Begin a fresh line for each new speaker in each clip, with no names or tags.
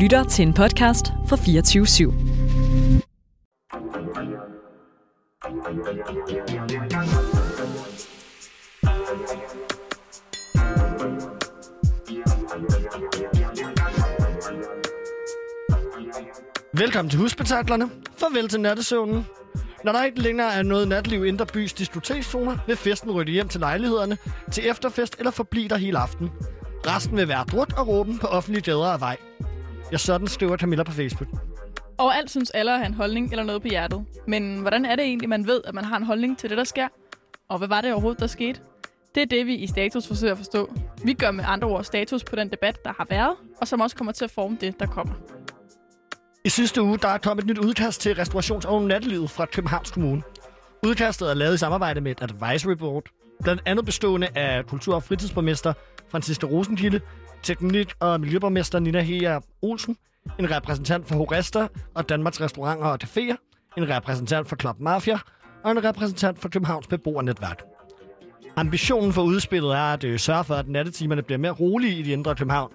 lytter til en podcast fra 24 /7.
Velkommen til Husbetaklerne. Farvel til nattesøvnen. Når der ikke længere er noget natliv indre bys diskotekszoner, vil festen rykke hjem til lejlighederne, til efterfest eller forblive der hele aften. Resten vil være drut og råben på offentlige gader og vej. Jeg sådan skriver Camilla på Facebook.
Overalt synes alle at have en holdning eller noget på hjertet. Men hvordan er det egentlig, man ved, at man har en holdning til det, der sker? Og hvad var det overhovedet, der skete? Det er det, vi i Status forsøger at forstå. Vi gør med andre ord status på den debat, der har været, og som også kommer til at forme det, der kommer.
I sidste uge der er kommet et nyt udkast til restaurations- og nattelivet fra Københavns Kommune. Udkastet er lavet i samarbejde med et advisory board, blandt andet bestående af kultur- og fritidsborgmester Franziska Rosenkilde, teknik- og miljøborgmester Nina Heer Olsen, en repræsentant for Horesta og Danmarks Restauranter og Caféer, en repræsentant for Club Mafia og en repræsentant for Københavns Beboernetværk. Ambitionen for udspillet er at øh, sørge for, at nattetimerne bliver mere rolige i de indre København.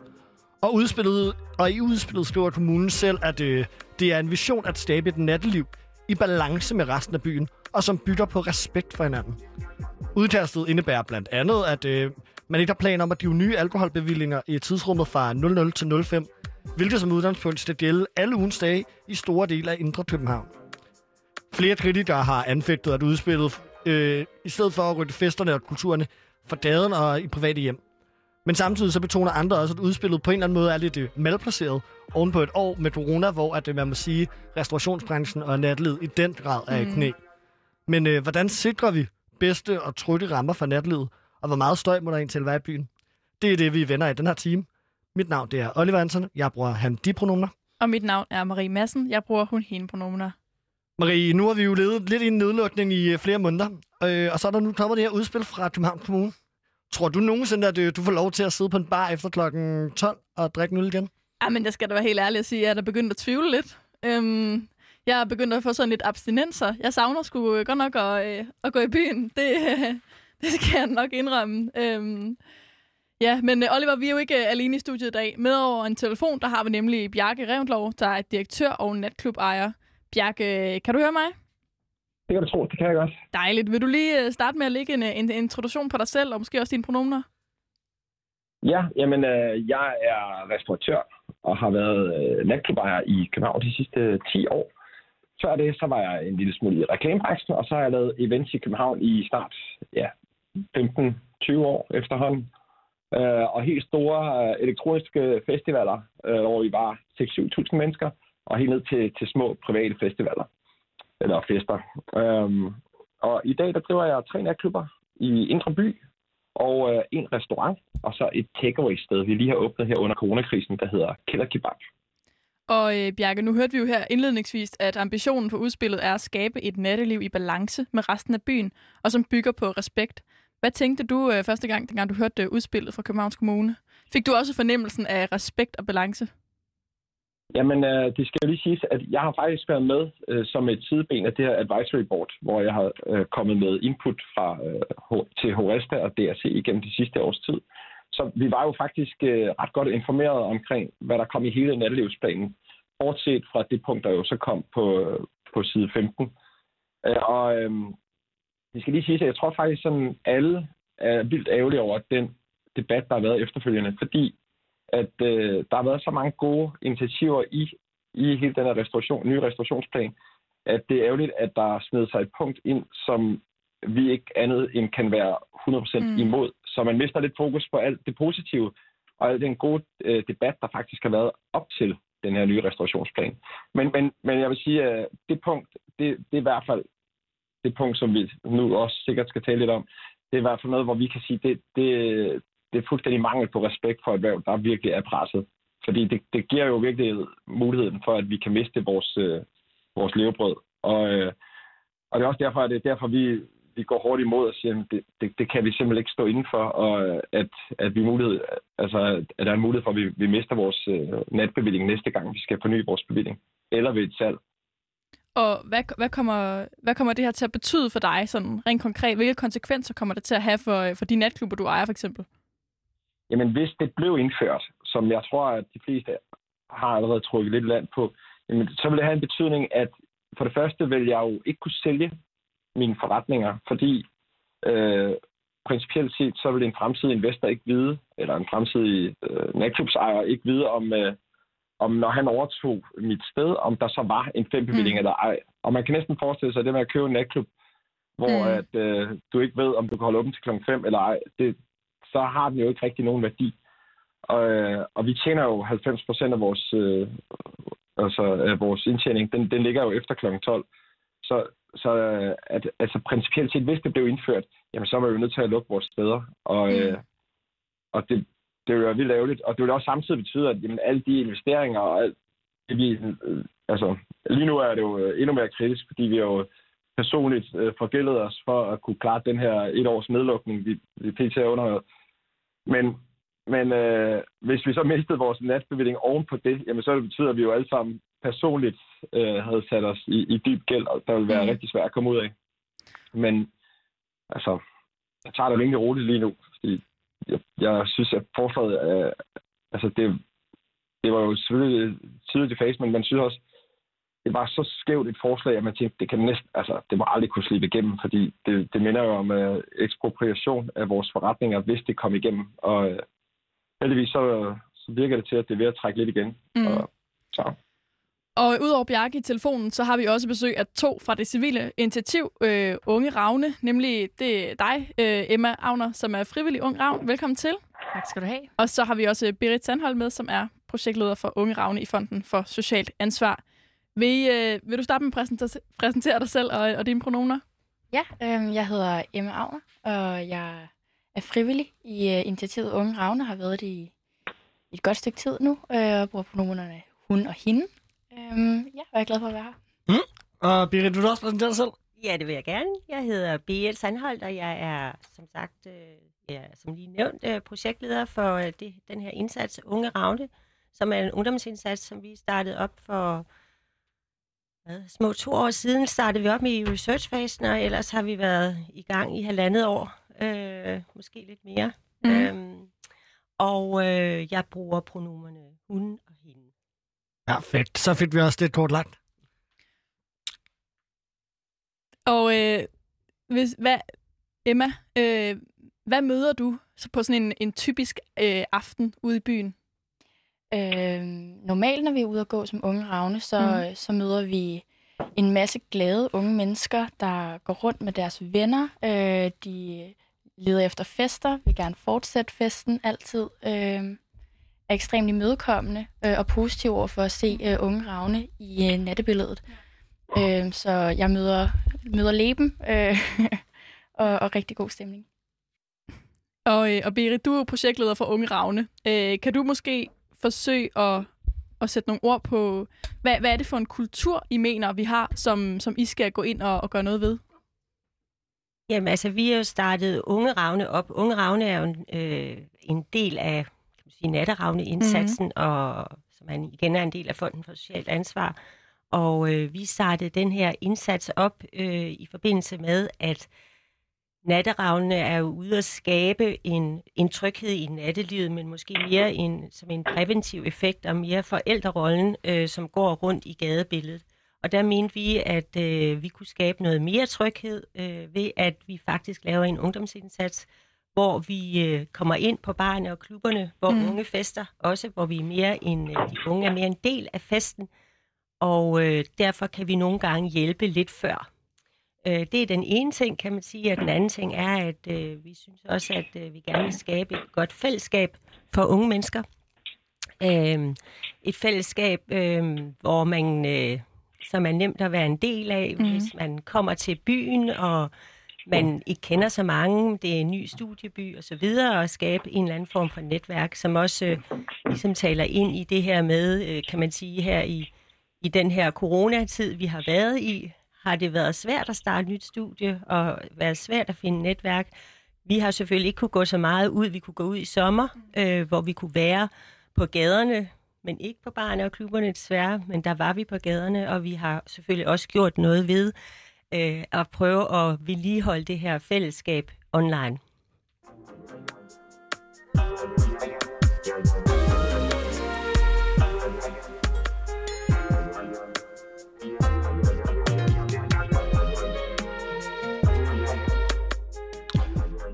Og, udspillet, og i udspillet skriver kommunen selv, at øh, det er en vision at skabe et natteliv i balance med resten af byen, og som bygger på respekt for hinanden. Udkastet indebærer blandt andet, at øh, man ikke har planer om at give nye alkoholbevillinger i tidsrummet fra 00 til 05, hvilket som udgangspunkt skal gælde alle ugens dage i store dele af Indre København. Flere kritikere har anfægtet, at udspillet øh, i stedet for at rykke festerne og kulturerne fra gaden og i private hjem. Men samtidig så betoner andre også, at udspillet på en eller anden måde er lidt øh, malplaceret oven på et år med corona, hvor at, øh, man må sige, restaurationsbranchen og natlivet i den grad er i knæ. Men øh, hvordan sikrer vi bedste og trygge rammer for natlivet, og hvor meget støj må der egentlig være i byen? Det er det, vi vender i den her time. Mit navn det er Oliver Hansen. Jeg bruger han de pronomener.
Og mit navn er Marie Madsen. Jeg bruger hun hende pronomener.
Marie, nu har vi jo levet lidt i en nedlukning i øh, flere måneder, øh, og så er der nu kommet det her udspil fra Københavns Kommune. Tror du nogensinde, at øh, du får lov til at sidde på en bar efter klokken 12 og drikke en øl igen?
Ja, men jeg skal da være helt ærlig at sige, at jeg er begyndt at tvivle lidt. Øhm, jeg er begyndt at få sådan lidt abstinenser. Jeg savner sgu øh, godt nok at, øh, at gå i byen. Det, øh, det skal jeg nok indrømme. Øhm, ja, men øh, Oliver, vi er jo ikke øh, alene i studiet i dag. Med over en telefon, der har vi nemlig Bjarke Revendlov, der er direktør og natklubejer. Bjarke, kan du høre mig?
Det kan du tro, det kan jeg godt.
Dejligt. Vil du lige øh, starte med at lægge en, øh, en introduktion på dig selv, og måske også dine pronomener?
Ja, jamen, øh, jeg er restauratør og har været øh, natklubejer i København de sidste 10 år. Før det, så var jeg en lille smule i reklamebranchen, og så har jeg lavet events i København i snart ja, 15-20 år efterhånden. Øh, og helt store øh, elektroniske festivaler, øh, hvor vi var 6-7.000 mennesker, og helt ned til, til små private festivaler, eller fester. Øhm, og i dag, der driver jeg tre natklubber i Indre By, og øh, en restaurant, og så et takeaway-sted, vi lige har åbnet her under coronakrisen, der hedder Keller Kebab.
Og øh, Bjarke, nu hørte vi jo her indledningsvis, at ambitionen for udspillet er at skabe et natteliv i balance med resten af byen, og som bygger på respekt. Hvad tænkte du øh, første gang, dengang du hørte øh, udspillet fra Københavns Kommune? Fik du også fornemmelsen af respekt og balance?
Jamen, øh, det skal jo lige siges, at jeg har faktisk været med øh, som et sideben af det her advisory board, hvor jeg har øh, kommet med input fra øh, til Horesta og DRC igennem de sidste års tid. Så vi var jo faktisk øh, ret godt informeret omkring, hvad der kom i hele nattelivsplanen, bortset fra det punkt, der jo så kom på, øh, på side 15. Øh, og øh, det skal lige sige, at jeg tror faktisk, sådan alle er vildt ærgerlige over den debat, der har været efterfølgende, fordi at øh, der har været så mange gode initiativer i, i hele den her restauration, nye restaurationsplan, at det er ærgerligt, at der sned sig et punkt ind, som vi ikke andet end kan være 100% mm. imod. Så man mister lidt fokus på alt det positive, og al den gode øh, debat, der faktisk har været op til den her nye restaurationsplan. Men, men, men jeg vil sige, at det punkt, det, det er i hvert fald det punkt, som vi nu også sikkert skal tale lidt om. Det er i hvert fald noget, hvor vi kan sige, det, det, det er fuldstændig mangel på respekt for et erhverv, der virkelig er presset. Fordi det, det giver jo virkelig muligheden for, at vi kan miste vores, øh, vores levebrød. Og, øh, og det er også derfor, at det er derfor, vi, vi går hårdt imod og siger, at det, det, det kan vi simpelthen ikke stå indenfor, og at, at, vi mulighed, altså, at der er en mulighed for, at vi, vi mister vores øh, natbevilling næste gang, vi skal forny vores bevilling, eller ved et salg.
Og hvad, hvad, kommer, hvad kommer det her til at betyde for dig, sådan rent konkret? Hvilke konsekvenser kommer det til at have for, for de natklubber, du ejer for eksempel?
Jamen, hvis det blev indført, som jeg tror, at de fleste har allerede trukket lidt land på, jamen, så vil det have en betydning, at for det første vil jeg jo ikke kunne sælge mine forretninger, fordi øh, principielt set, så vil en fremtidig investor ikke vide, eller en fremtidig øh, natklubsejer ikke vide, om, øh, om når han overtog mit sted, om der så var en fembevilling mm. eller ej. Og man kan næsten forestille sig, det med at købe en natklub, hvor mm. at, øh, du ikke ved, om du kan holde åben til klokken 5 eller ej, det, så har den jo ikke rigtig nogen værdi. Og, øh, og vi tjener jo 90 procent af vores, øh, altså, af vores indtjening, den, den ligger jo efter klokken 12. Så, så at, altså, principielt set, hvis det blev indført, jamen, så var vi jo nødt til at lukke vores steder. Og, mm. øh, og det, det vil være vildt ærgerligt. Og det vil også samtidig betyde, at jamen, alle de investeringer og alt det, vi, øh, altså, lige nu er det jo endnu mere kritisk, fordi vi jo personligt øh, forgældet os for at kunne klare den her et års nedlukning, vi, vi pt. er under. Men, men øh, hvis vi så mistede vores natbevilling oven på det, jamen så det betyder, at vi jo alle sammen personligt øh, havde sat os i, i dyb gæld, og der ville være mm. rigtig svært at komme ud af. Men altså, jeg tager det rimelig roligt lige nu, fordi jeg, jeg synes, at forslaget, øh, altså det, det var jo selvfølgelig tidligt i fase, men man synes også, det var så skævt et forslag, at man tænkte, det kan næsten, altså, det må aldrig kunne slippe igennem, fordi det, det minder jo om uh, ekspropriation af vores forretninger, hvis det kom igennem. Og uh, heldigvis så, så virker det til, at det er ved at trække lidt igen. Mm. Og, så.
Og udover Bjarke i telefonen, så har vi også besøg af to fra det civile initiativ, øh, Unge Ravne, nemlig det er dig, øh, Emma Agner, som er frivillig Ung Ravn. Velkommen til.
Tak skal du have.
Og så har vi også Berit Sandhold med, som er projektleder for Unge Ravne i Fonden for Socialt Ansvar. Vil, øh, vil du starte med at præsentere, præsentere dig selv og, og dine pronomer?
Ja, øh, jeg hedder Emma Agner, og jeg er frivillig i øh, initiativet Unge Ravne, har været det i et godt stykke tid nu, øh, og bruger pronomerne hun og hende. Øh, ja, jeg er glad for at være her.
Mm. Og Berit, vil du også præsentere dig selv?
Ja, det vil jeg gerne. Jeg hedder Berit Sandholdt, og jeg er, som sagt, øh, ja, som lige nævnt, øh, projektleder for øh, det, den her indsats Unge Ravne, som er en ungdomsindsats, som vi startede op for hvad, små to år siden startede vi op med i researchfasen, og ellers har vi været i gang i halvandet år, øh, måske lidt mere. Mm. Øhm, og øh, jeg bruger pronomerne hun og hende.
Ja, fedt. Så fik vi også det kort langt.
Og øh, hvis, hvad, Emma, øh, hvad møder du så på sådan en, en typisk øh, aften ude i byen?
Øh, normalt, når vi er ude at gå som unge ravne, så, mm. så møder vi en masse glade unge mennesker, der går rundt med deres venner. Øh, de leder efter fester, vil gerne fortsætte festen altid. Øh, er ekstremt imødekommende øh, og positiv over for at se øh, unge ravne i øh, nattebilledet. Øh, så jeg møder, møder leben øh, og, og rigtig god stemning.
Og, øh, og Berit, du er projektleder for Unge Ravne. Øh, kan du måske forsøge at, at sætte nogle ord på, hvad, hvad er det for en kultur, I mener, vi har, som, som I skal gå ind og, og gøre noget ved?
Jamen altså, vi har jo startet Unge Ravne op. Unge Ravne er jo en, øh, en del af sige, Natteravne-indsatsen, mm-hmm. og som er, igen er en del af Fonden for Socialt Ansvar. Og øh, vi startede den her indsats op øh, i forbindelse med, at natteravnene er jo ude at skabe en, en tryghed i nattelivet, men måske mere en, som en præventiv effekt og mere forældrerollen, øh, som går rundt i gadebilledet. Og der mente vi, at øh, vi kunne skabe noget mere tryghed øh, ved, at vi faktisk laver en ungdomsindsats, hvor vi øh, kommer ind på barne og klubberne, hvor mm. unge fester også, hvor vi er mere en, øh, de unge er mere en del af festen, og øh, derfor kan vi nogle gange hjælpe lidt før. Øh, det er den ene ting, kan man sige, og den anden ting er, at øh, vi synes også, at øh, vi gerne vil skabe et godt fællesskab for unge mennesker. Øh, et fællesskab, øh, hvor man, øh, som er nemt at være en del af, mm. hvis man kommer til byen, og man ikke kender så mange, det er en ny studieby og så videre, og skabe en eller anden form for netværk, som også øh, ligesom taler ind i det her med, øh, kan man sige, her i, i den her coronatid, vi har været i, har det været svært at starte et nyt studie, og været svært at finde netværk. Vi har selvfølgelig ikke kunne gå så meget ud. Vi kunne gå ud i sommer, øh, hvor vi kunne være på gaderne, men ikke på barne og klubberne desværre, men der var vi på gaderne, og vi har selvfølgelig også gjort noget ved øh, at prøve at vedligeholde det her fællesskab online.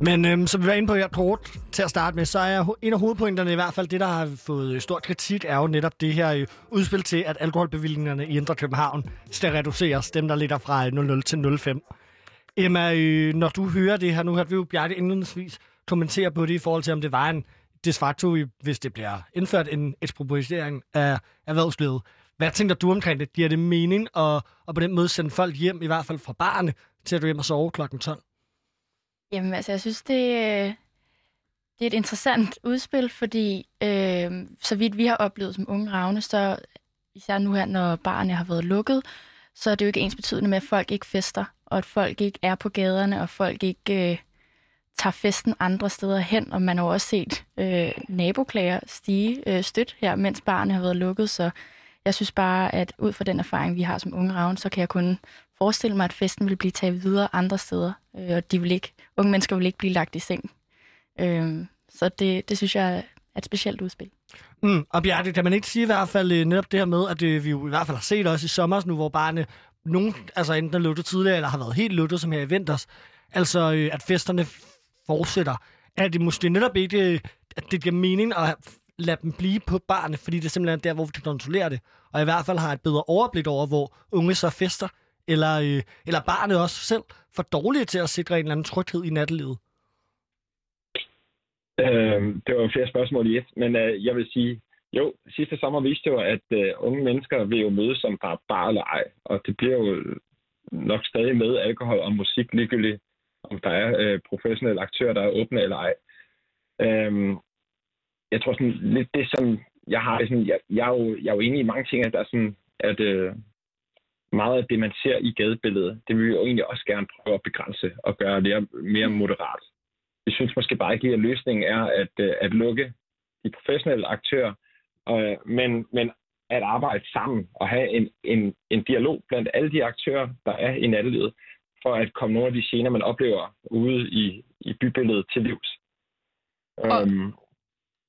Men øhm, som vi var inde på i rapport, til at starte med, så er en af hovedpointerne i hvert fald det, der har fået øh, stor kritik, er jo netop det her øh, udspil til, at alkoholbevillingerne i Indre København skal reduceres, dem der ligger fra øh, 00 til 05. Emma, når du hører det her, nu har vi jo Bjarke indledningsvis kommentere på det i forhold til, om det var en de facto, hvis det bliver indført en ekspropriering af erhvervslivet. Hvad tænker du omkring det? Giver det mening at, at på den måde sende folk hjem, i hvert fald fra barne, til at du hjem og sove klokken 12?
Jamen, altså, jeg synes, det, det er et interessant udspil, fordi øh, så vidt vi har oplevet som unge ravne, så især nu her, når barnet har været lukket, så er det jo ikke ens betydende med, at folk ikke fester, og at folk ikke er på gaderne, og folk ikke øh, tager festen andre steder hen, og man har også set øh, naboklager stige øh, stødt her, mens barnet har været lukket, så jeg synes bare, at ud fra den erfaring, vi har som unge ravne, så kan jeg kun forestille mig, at festen vil blive taget videre andre steder, øh, og de vil ikke, unge mennesker vil ikke blive lagt i seng. Øh, så det, det synes jeg er et specielt udspil.
Mm, og Bjarke, kan man ikke sige i hvert fald øh, netop det her med, at det, øh, vi jo i hvert fald har set også i sommer, nu hvor barne, nogen, altså enten er lukket tidligere, eller har været helt lukket, som her i vinters, altså øh, at festerne fortsætter. Er det måske netop ikke, øh, at det giver mening at lade dem blive på barne, fordi det er simpelthen der, hvor vi kan kontrollere det, og i hvert fald har et bedre overblik over, hvor unge så fester, eller, øh, eller barnet også selv for dårlige til at sikre en eller anden tryghed i nattelivet?
Øh, det var flere spørgsmål i et, men øh, jeg vil sige, jo, sidste sommer viste jo, at øh, unge mennesker vil jo mødes som bare bar eller ej, og det bliver jo nok stadig med alkohol og musik, ligegyldigt om der er øh, professionelle aktører, der er åbne eller ej. Øhm, jeg tror sådan lidt det, som jeg har, sådan, jeg, jeg, er jo, jeg er jo enig i mange ting, at der er sådan, at øh, meget af det, man ser i gadebilledet, det vil vi jo egentlig også gerne prøve at begrænse og gøre det mere moderat. Vi synes måske bare ikke, at løsningen er at, øh, at lukke de professionelle aktører, øh, men, men at arbejde sammen og have en, en, en dialog blandt alle de aktører, der er i nattelivet, for at komme nogle af de scener, man oplever ude i, i bybilledet til livs.
Og, øhm,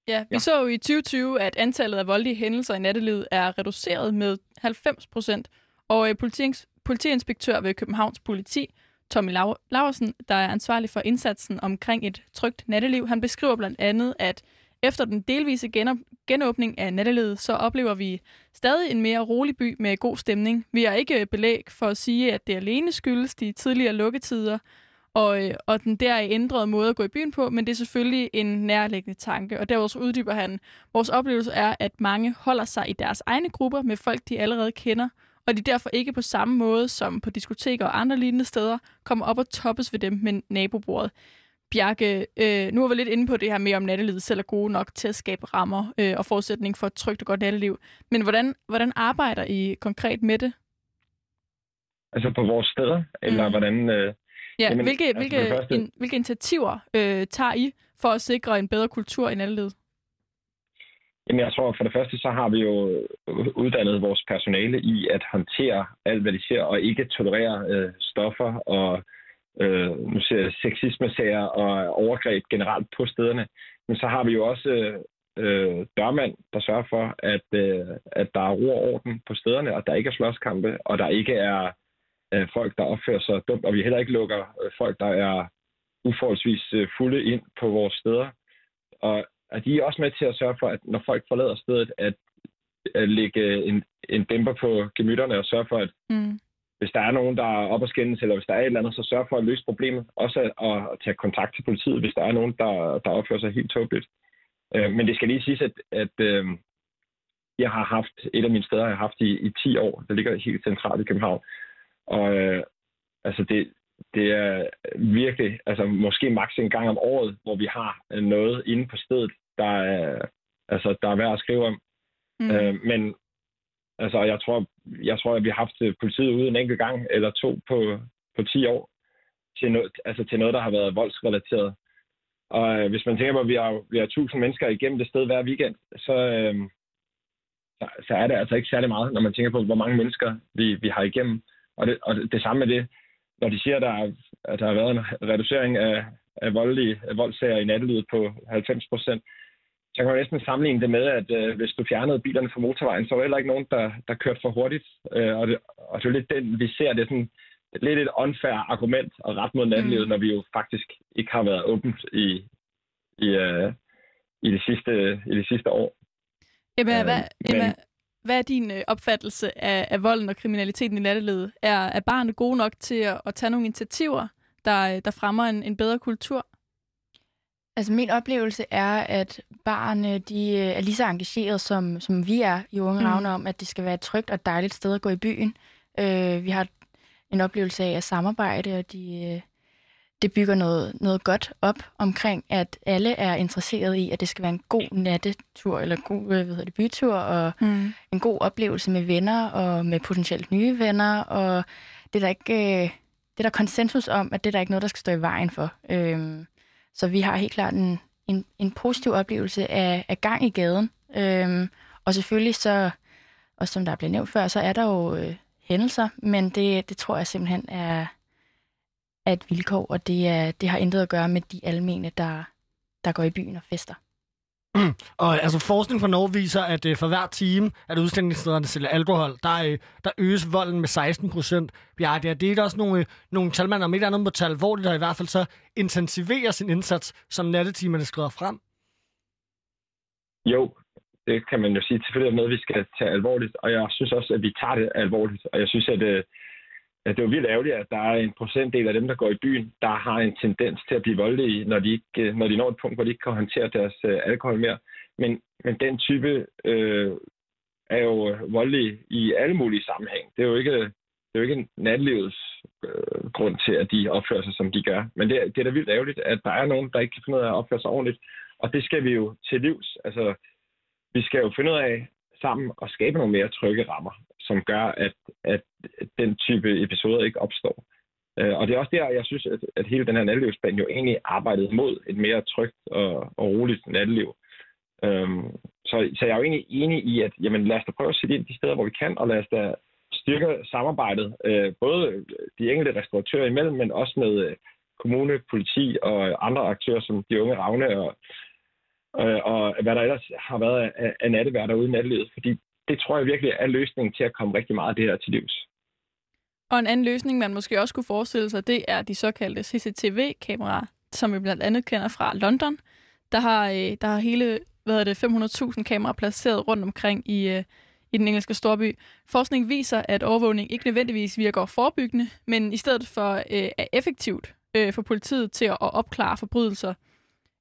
ja, vi ja. så jo i 2020, at antallet af voldelige hændelser i nattelivet er reduceret med 90 procent, og øh, politiinspektør ved Københavns Politi, Tommy Laversen, der er ansvarlig for indsatsen omkring et trygt natteliv, han beskriver blandt andet, at efter den delvise genåbning af nattelivet, så oplever vi stadig en mere rolig by med god stemning. Vi har ikke belæg for at sige, at det alene skyldes de tidligere lukketider og, øh, og den der ændrede måde at gå i byen på, men det er selvfølgelig en nærliggende tanke. Og derudover uddyber han, vores oplevelse er, at mange holder sig i deres egne grupper med folk, de allerede kender, og de derfor ikke på samme måde som på diskoteker og andre lignende steder kommer op og toppes ved dem med nabobordet. Bjarke, øh, nu har vi lidt inde på det her med, om nattelivet selv er gode nok til at skabe rammer øh, og forudsætning for et trygt og godt natteliv. Men hvordan, hvordan arbejder I konkret med det?
Altså på vores steder? Eller mm. hvordan... Øh,
ja, jamen, hvilke, altså hvilke, første... in, hvilke initiativer øh, tager I for at sikre en bedre kultur i nattelivet?
Jamen, jeg tror, for det første, så har vi jo øh, uddannet vores personale i at håndtere alt, hvad de ser, og ikke tolerere øh, stoffer og øh, nu ser jeg sexisme-sager og overgreb generelt på stederne. Men så har vi jo også øh, dørmand, der sørger for, at, øh, at der er ro og orden på stederne, og der ikke er slåskampe, og der ikke er øh, folk, der opfører sig dumt, og vi heller ikke lukker øh, folk, der er uforholdsvis øh, fulde ind på vores steder. Og at de er også med til at sørge for, at når folk forlader stedet, at, at lægge en, en dæmper på gemytterne og sørge for, at mm hvis der er nogen, der er op og skændes, eller hvis der er et eller andet, så sørg for at løse problemet. Også at, at tage kontakt til politiet, hvis der er nogen, der, der opfører sig helt tåbeligt. Øh, men det skal lige siges, at, at øh, jeg har haft et af mine steder, jeg har haft i, i 10 år. Det ligger helt centralt i København. Og øh, altså det, det er virkelig, altså måske maks en gang om året, hvor vi har noget inde på stedet, der er, altså, der er værd at skrive om. Mm. Øh, men Altså, jeg tror, jeg tror, at vi har haft øh, politiet ude en enkelt gang eller to på, på 10 år til, no, altså til noget, der har været voldsrelateret. Og øh, hvis man tænker på, at vi har, vi har 1000 mennesker igennem det sted hver weekend, så, øh, så, så er det altså ikke særlig meget, når man tænker på, hvor mange mennesker vi, vi har igennem. Og det, og det, det samme med det, når de siger, at der, er, at der har været en reducering af, af voldelige voldssager i nattelivet på 90 procent, så kan man næsten sammenligne det med, at øh, hvis du fjernede bilerne fra motorvejen, så var der heller ikke nogen, der, der kørte for hurtigt. Øh, og, det, og det er lidt den, vi ser, det er sådan lidt et unfair argument og ret mod nattelivet, mm. når vi jo faktisk ikke har været åbent i, i, uh, i, det, sidste, i det sidste år.
Emma, øh, hvad, Emma men... hvad er din øh, opfattelse af, af volden og kriminaliteten i nattelivet? Er, er barnet gode nok til at, at tage nogle initiativer, der, der fremmer en, en bedre kultur?
Altså min oplevelse er, at barne de er lige så engageret, som, som vi er i Unge mm. Ravne om, at det skal være et trygt og dejligt sted at gå i byen. Øh, vi har en oplevelse af at samarbejde, og de, øh, det bygger noget, noget godt op omkring, at alle er interesseret i, at det skal være en god nattetur, eller god øh, hvad hedder det, bytur, og mm. en god oplevelse med venner, og med potentielt nye venner, og det er der ikke... Øh, det er der konsensus om, at det er der ikke noget, der skal stå i vejen for. Øhm, så vi har helt klart en, en, en positiv oplevelse af, af gang i gaden. Øhm, og selvfølgelig så, og som der blev nævnt før, så er der jo øh, hændelser, men det, det tror jeg simpelthen er, er et vilkår, og det, er, det har intet at gøre med de almene, der, der går i byen og fester.
og altså forskning fra Norge viser, at øh, for hver time, at udstillingsstederne sælger alkohol, der, øh, der øges volden med 16 procent. Ja, det er, det er også nogle, øh, nogle tal, man om ikke andet må tage alvorligt, der i hvert fald så intensiverer sin indsats, som nattetimerne skrider frem.
Jo, det kan man jo sige. Selvfølgelig er noget, vi skal tage alvorligt, og jeg synes også, at vi tager det alvorligt. Og jeg synes, at, øh, at det er jo vildt ærgerligt, at der er en procentdel af dem, der går i byen, der har en tendens til at blive voldelige, når de, ikke, øh, når de når et punkt, hvor de ikke kan håndtere deres øh, alkohol mere. Men, men den type øh, er jo øh, voldelig i alle mulige sammenhæng. Det er jo ikke, det er jo ikke natlivets øh, grund til, at de opfører sig, som de gør. Men det, det er da vildt ærgerligt, at der er nogen, der ikke kan finde ud af at opføre sig ordentligt. Og det skal vi jo til livs. Altså, vi skal jo finde ud af sammen at skabe nogle mere trygge rammer, som gør, at, at den type episoder ikke opstår. Øh, og det er også der, jeg synes, at, at hele den her nattelivsplan jo egentlig arbejdede mod et mere trygt og, og roligt natteliv. Øhm, så, så jeg er jo egentlig enig i, at jamen, lad os da prøve at sætte ind de steder, hvor vi kan, og lad os da styrke samarbejdet, øh, både de enkelte restauratører imellem, men også med øh, kommune, politi og andre aktører, som de unge ravne og, øh, og hvad der ellers har været af, af natteværter ude i nattelivet. Fordi det tror jeg virkelig er løsningen til at komme rigtig meget af det her til livs.
Og en anden løsning, man måske også kunne forestille sig, det er de såkaldte CCTV-kameraer, som vi blandt andet kender fra London. Der har, øh, der har hele hvad det, 500.000 kameraer placeret rundt omkring i, øh, i den engelske storby. Forskning viser, at overvågning ikke nødvendigvis virker forebyggende, men i stedet for øh, er effektivt øh, for politiet til at opklare forbrydelser.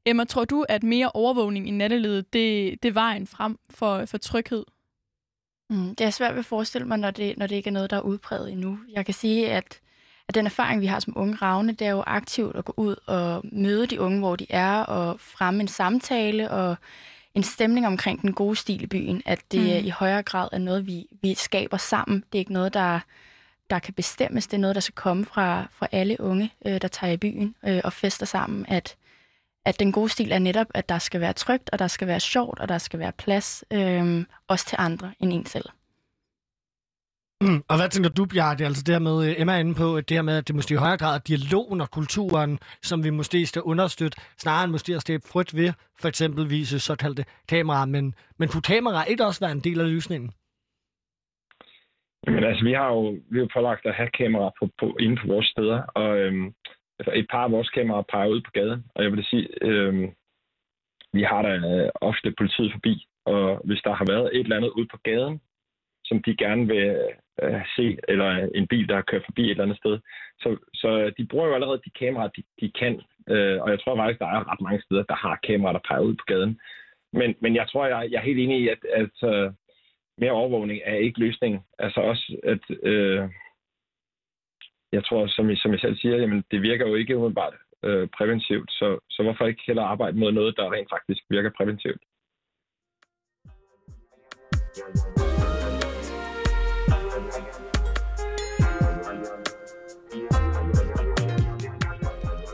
Emma, tror du, at mere overvågning i nattelivet, det, det er vejen frem for, for tryghed?
Mm, det er svært ved at forestille mig, når det, når det ikke er noget, der er udbredt endnu. Jeg kan sige, at, at den erfaring, vi har som unge ravne, det er jo aktivt at gå ud og møde de unge, hvor de er, og fremme en samtale og en stemning omkring den gode stil i byen. At det mm. i højere grad er noget, vi, vi skaber sammen. Det er ikke noget, der, der kan bestemmes. Det er noget, der skal komme fra, fra alle unge, øh, der tager i byen øh, og fester sammen. At, at den gode stil er netop, at der skal være trygt, og der skal være sjovt, og der skal være plads, øh, også til andre end en selv.
Mm. Og hvad tænker du, Bjarke? Altså det her med, øh, Emma er inde på, det her med, at det måske i højere grad er dialogen og kulturen, som vi måske skal understøtte, snarere end måske at stæbe frygt ved, for eksempel vise såkaldte kameraer. Men, men kunne kameraer ikke også være en del af løsningen?
Jamen altså, vi har jo, vi har jo pålagt at have kameraer på, på, inden på vores steder, og øhm, Altså, et par af vores kameraer peger ud på gaden, og jeg vil sige, øh, vi har da øh, ofte politiet forbi, og hvis der har været et eller andet ude på gaden, som de gerne vil øh, se, eller en bil, der kører forbi et eller andet sted. Så, så de bruger jo allerede de kameraer, de, de kan, øh, og jeg tror faktisk, der er ret mange steder, der har kameraer, der peger ud på gaden. Men, men jeg tror, jeg, jeg er helt enig i, at, at uh, mere overvågning er ikke løsningen. Altså også, at øh, jeg tror, som I, som jeg selv siger, jamen, det virker jo ikke umiddelbart øh, præventivt, så, så hvorfor ikke heller arbejde mod noget, der rent faktisk virker præventivt?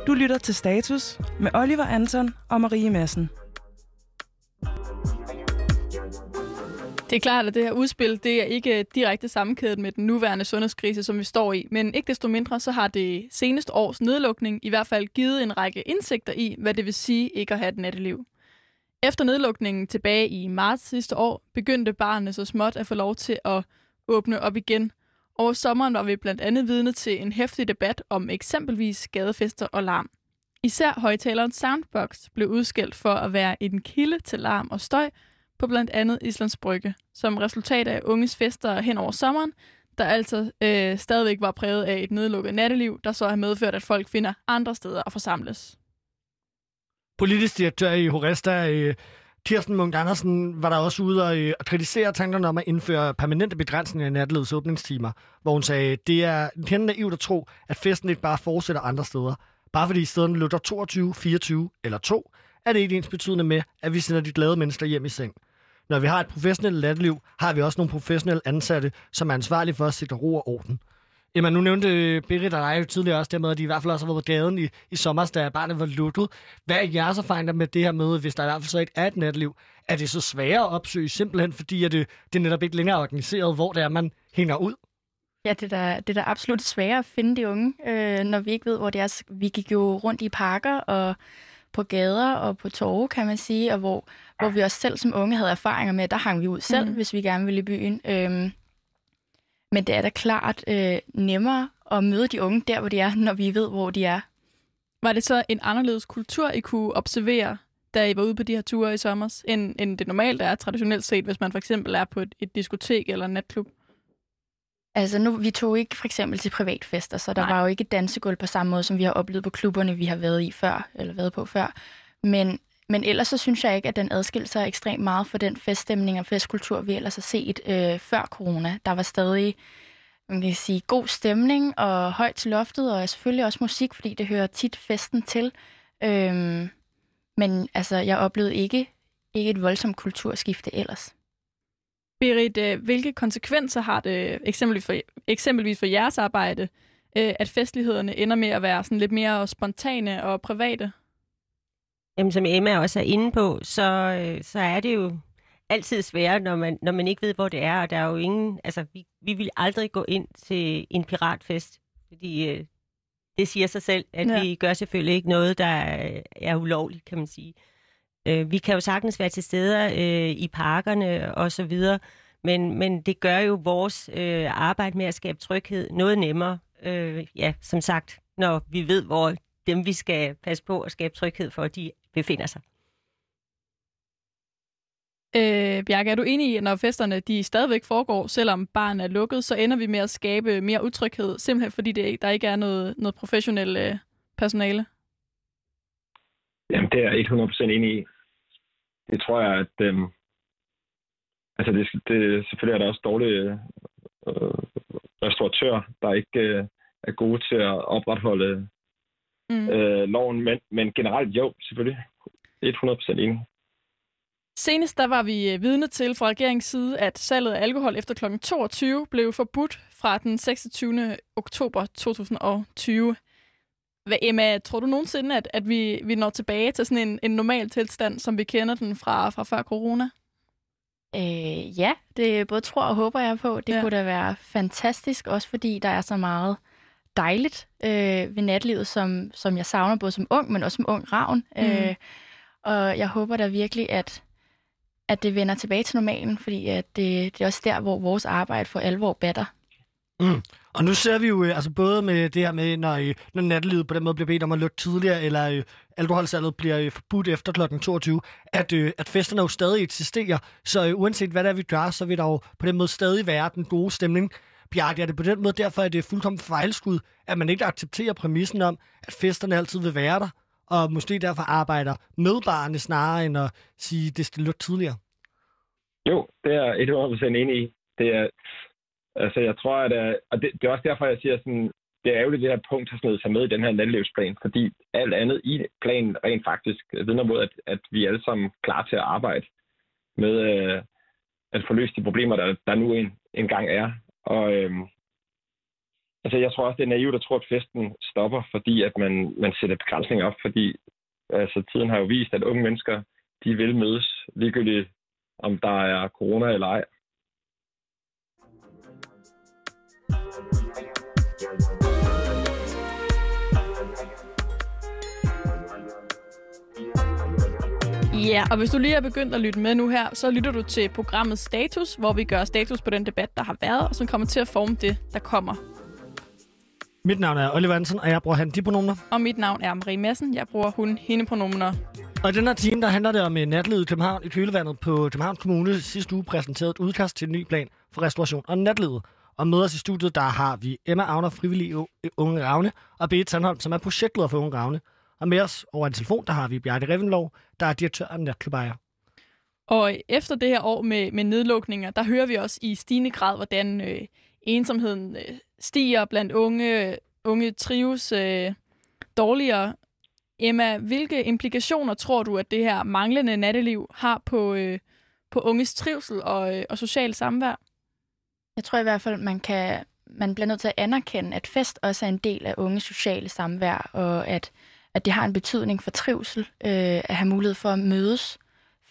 Du lytter til Status med Oliver Anton og Marie Madsen.
Det er klart, at det her udspil det er ikke direkte sammenkædet med den nuværende sundhedskrise, som vi står i. Men ikke desto mindre, så har det seneste års nedlukning i hvert fald givet en række indsigter i, hvad det vil sige ikke at have et natteliv. Efter nedlukningen tilbage i marts sidste år, begyndte barnet så småt at få lov til at åbne op igen. Over sommeren var vi blandt andet vidne til en hæftig debat om eksempelvis gadefester og larm. Især højtaleren Soundbox blev udskilt for at være en kilde til larm og støj på blandt andet Islands Brygge, som resultat af unges fester hen over sommeren, der altså øh, stadigvæk var præget af et nedlukket natteliv, der så har medført, at folk finder andre steder at forsamles.
Politisk direktør i Horesta, øh, Kirsten Munk Andersen, var der også ude og, øh, kritisere tankerne om at indføre permanente begrænsninger i nattelivets åbningstimer, hvor hun sagde, det er helt naivt at tro, at festen ikke bare fortsætter andre steder. Bare fordi stederne lukker 22, 24 eller 2, er det ikke ens betydende med, at vi sender de glade mennesker hjem i seng. Når vi har et professionelt natteliv, har vi også nogle professionelle ansatte, som er ansvarlige for at sikre ro og orden. Jamen, nu nævnte øh, Birgit Berit og dig jo tidligere også det med, at de i hvert fald også har været på gaden i, i sommer, da barnet var lukket. Hvad er jeres erfaringer med det her med, hvis der i hvert fald så ikke er et natliv? Er det så sværere at opsøge simpelthen, fordi at det, det netop ikke længere er organiseret, hvor det er, man hænger ud?
Ja, det er da, det er da absolut sværere at finde de unge, øh, når vi ikke ved, hvor det er. Vi gik jo rundt i parker og på gader og på torve, kan man sige, og hvor, hvor vi også selv som unge havde erfaringer med, der hang vi ud selv, mm. hvis vi gerne ville i byen. Øhm, men det er da klart øh, nemmere at møde de unge der, hvor de er, når vi ved, hvor de er.
Var det så en anderledes kultur, I kunne observere, da I var ude på de her ture i sommer, end, end det normalt er traditionelt set, hvis man for eksempel er på et, et diskotek eller en natklub?
Altså nu, vi tog ikke for eksempel til privatfester, så der Nej. var jo ikke dansegulv på samme måde, som vi har oplevet på klubberne, vi har været i før, eller været på før. Men, men ellers så synes jeg ikke, at den adskilte sig ekstremt meget fra den feststemning og festkultur, vi ellers har set øh, før corona. Der var stadig man kan sige, god stemning og højt til loftet, og selvfølgelig også musik, fordi det hører tit festen til. Øhm, men altså, jeg oplevede ikke, ikke et voldsomt kulturskifte ellers.
Berit, øh, hvilke konsekvenser har det eksempelvis for, eksempelvis for jeres arbejde, øh, at festlighederne ender med at være sådan lidt mere spontane og private?
Jamen, som Emma også er inde på, så, øh, så er det jo altid sværere, når man, når man ikke ved, hvor det er, og der er jo ingen... Altså, vi, vi vil aldrig gå ind til en piratfest, fordi øh, det siger sig selv, at ja. vi gør selvfølgelig ikke noget, der er, er ulovligt, kan man sige. Øh, vi kan jo sagtens være til steder øh, i parkerne og så videre, men, men det gør jo vores øh, arbejde med at skabe tryghed noget nemmere. Øh, ja, som sagt, når vi ved, hvor dem vi skal passe på at skabe tryghed for, de befinder sig.
Øh, Bjarke, er du enig i, at når festerne de stadigvæk foregår, selvom barn er lukket, så ender vi med at skabe mere utryghed, simpelthen fordi det, der ikke er noget, noget professionelt øh, personale?
Jamen, det er jeg 100% enig i det tror jeg, at øhm, altså det, det, selvfølgelig er der også dårlige øh, restauratører, der ikke øh, er gode til at opretholde mm. øh, loven, men, men generelt jo, selvfølgelig. 100% enig.
Senest der var vi øh, vidne til fra regeringens side, at salget af alkohol efter kl. 22 blev forbudt fra den 26. oktober 2020. Hvad, Emma, tror du nogensinde, at, at vi, vi når tilbage til sådan en, en normal tilstand, som vi kender den fra, fra før corona?
Øh, ja, det både tror og håber jeg på. Det ja. kunne da være fantastisk, også fordi der er så meget dejligt øh, ved natlivet, som, som jeg savner både som ung, men også som ung ravn. Mm. Øh, og jeg håber da virkelig, at, at det vender tilbage til normalen, fordi at det, det er også der, hvor vores arbejde for alvor batter.
Mm. Og nu ser vi jo øh, altså både med det her med, når, øh, når nattelivet på den måde bliver bedt om at lukke tidligere, eller øh, alkoholsalget bliver forbudt efter kl. 22, at, at festerne jo stadig eksisterer. Så uanset hvad der er, vi gør, så vil der jo på den måde stadig være den gode stemning. Bjarke, er det på den måde derfor, at det er fuldkommen fejlskud, at man ikke accepterer præmissen om, at festerne altid vil være der, og måske derfor arbejder med barnet snarere end at sige, det skal lukke tidligere?
Jo, det er jeg 100% enig i. Det er, Altså, jeg tror, at... Øh, og det, det er også derfor, jeg siger sådan, det er ærgerligt, det her punkt har snedet sig med i den her landlivsplan, fordi alt andet i planen rent faktisk vidner mod, at, at vi alle sammen er klar til at arbejde med øh, at få løst de problemer, der, der nu en, engang er. Og øhm, altså, jeg tror også, det er naivt at tro, at festen stopper, fordi at man, man sætter begrænsninger op, fordi altså, tiden har jo vist, at unge mennesker, de vil mødes ligegyldigt, om der er corona eller ej.
Ja, og hvis du lige er begyndt at lytte med nu her, så lytter du til programmet Status, hvor vi gør status på den debat, der har været, og som kommer til at forme det, der kommer.
Mit navn er Oliver Hansen, og jeg bruger han de pronomener.
Og mit navn er Marie Madsen. Jeg bruger hun hende pronomener.
Og i den her time, der handler det om natlivet i København i kølevandet på Københavns Kommune sidste uge præsenteret et udkast til en ny plan for restauration og natlivet. Og med os i studiet, der har vi Emma Agner, frivillig Unge Ravne, og Beate Sandholm, som er projektleder for Unge Ravne. Og med os over en telefon, der har vi Bjarke Revenlov, der er direktør af Natklubejer.
Og efter det her år med, med nedlukninger, der hører vi også i stigende grad, hvordan øh, ensomheden øh, stiger blandt unge. Unge trives øh, dårligere. Emma, hvilke implikationer tror du, at det her manglende natteliv har på, øh, på unges trivsel og, øh, og social samvær?
Jeg tror i hvert fald, man kan man bliver nødt til at anerkende, at fest også er en del af unge sociale samvær, og at, at det har en betydning for trivsel, øh, at have mulighed for at mødes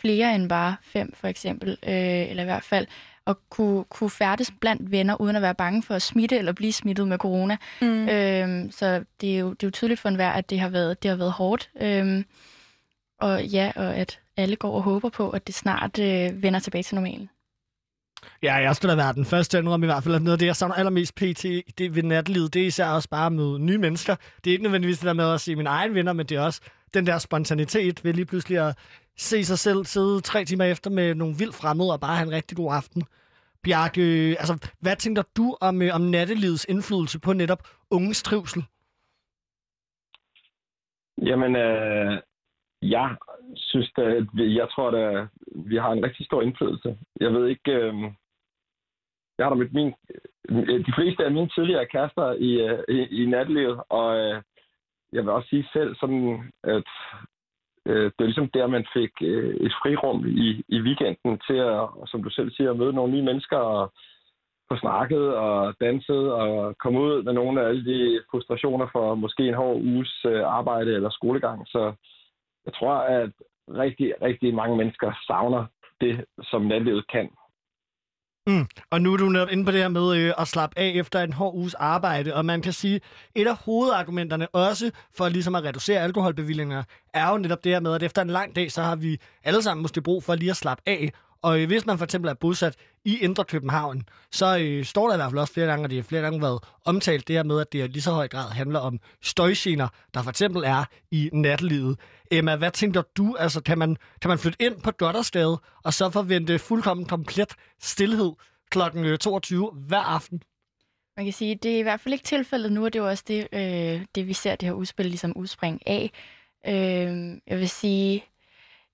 flere end bare fem, for eksempel, øh, eller i hvert fald at kunne, kunne færdes blandt venner, uden at være bange for at smitte eller blive smittet med corona. Mm. Øh, så det er, jo, det er jo tydeligt for enhver, at det har været, det har været hårdt. Øh, og ja, og at alle går og håber på, at det snart øh, vender tilbage til normalen.
Ja, jeg skulle da være den første indrømme i hvert fald, at noget af det, jeg savner allermest pt. Det ved natlivet, det er især også bare at møde nye mennesker. Det er ikke nødvendigvis det der med at se mine egne venner, men det er også den der spontanitet ved lige pludselig at se sig selv sidde tre timer efter med nogle vildt fremmede og bare have en rigtig god aften. Bjarke, altså, hvad tænker du om, øh, om nattelivets indflydelse på netop unges trivsel?
Jamen, øh, jeg synes, at jeg tror, da, vi har en rigtig stor indflydelse. Jeg ved ikke, øh, jeg har da mit, min, de fleste af mine tidligere kærester i, øh, i, i natlivet, og øh, jeg vil også sige selv, sådan, at øh, det er ligesom der, man fik øh, et frirum i, i weekenden til at, som du selv siger, at møde nogle nye mennesker og få snakket og danset og komme ud med nogle af alle de frustrationer for måske en hård uges øh, arbejde eller skolegang. Så jeg tror, at rigtig, rigtig mange mennesker savner det, som natlivet kan.
Mm. Og nu er du netop inde på det her med øh, at slappe af efter en hård uges arbejde, og man kan sige, et af hovedargumenterne også for ligesom at reducere alkoholbevillinger, er jo netop det her med, at efter en lang dag, så har vi alle sammen måske brug for lige at slappe af, og øh, hvis man for eksempel er bosat i Indre København, så øh, står der i hvert fald også flere gange, og det har flere gange været omtalt det her med, at det i lige så høj grad handler om støjgener, der for eksempel er i nattelivet. Emma, hvad tænker du? Altså, kan man, kan man flytte ind på Goddersgade, og så forvente fuldkommen komplet stillhed kl. 22 øh, hver aften?
Man kan sige, det er i hvert fald ikke tilfældet nu, og det er også det, øh, det vi ser det her udspil ligesom udspring af. Øh, jeg vil sige,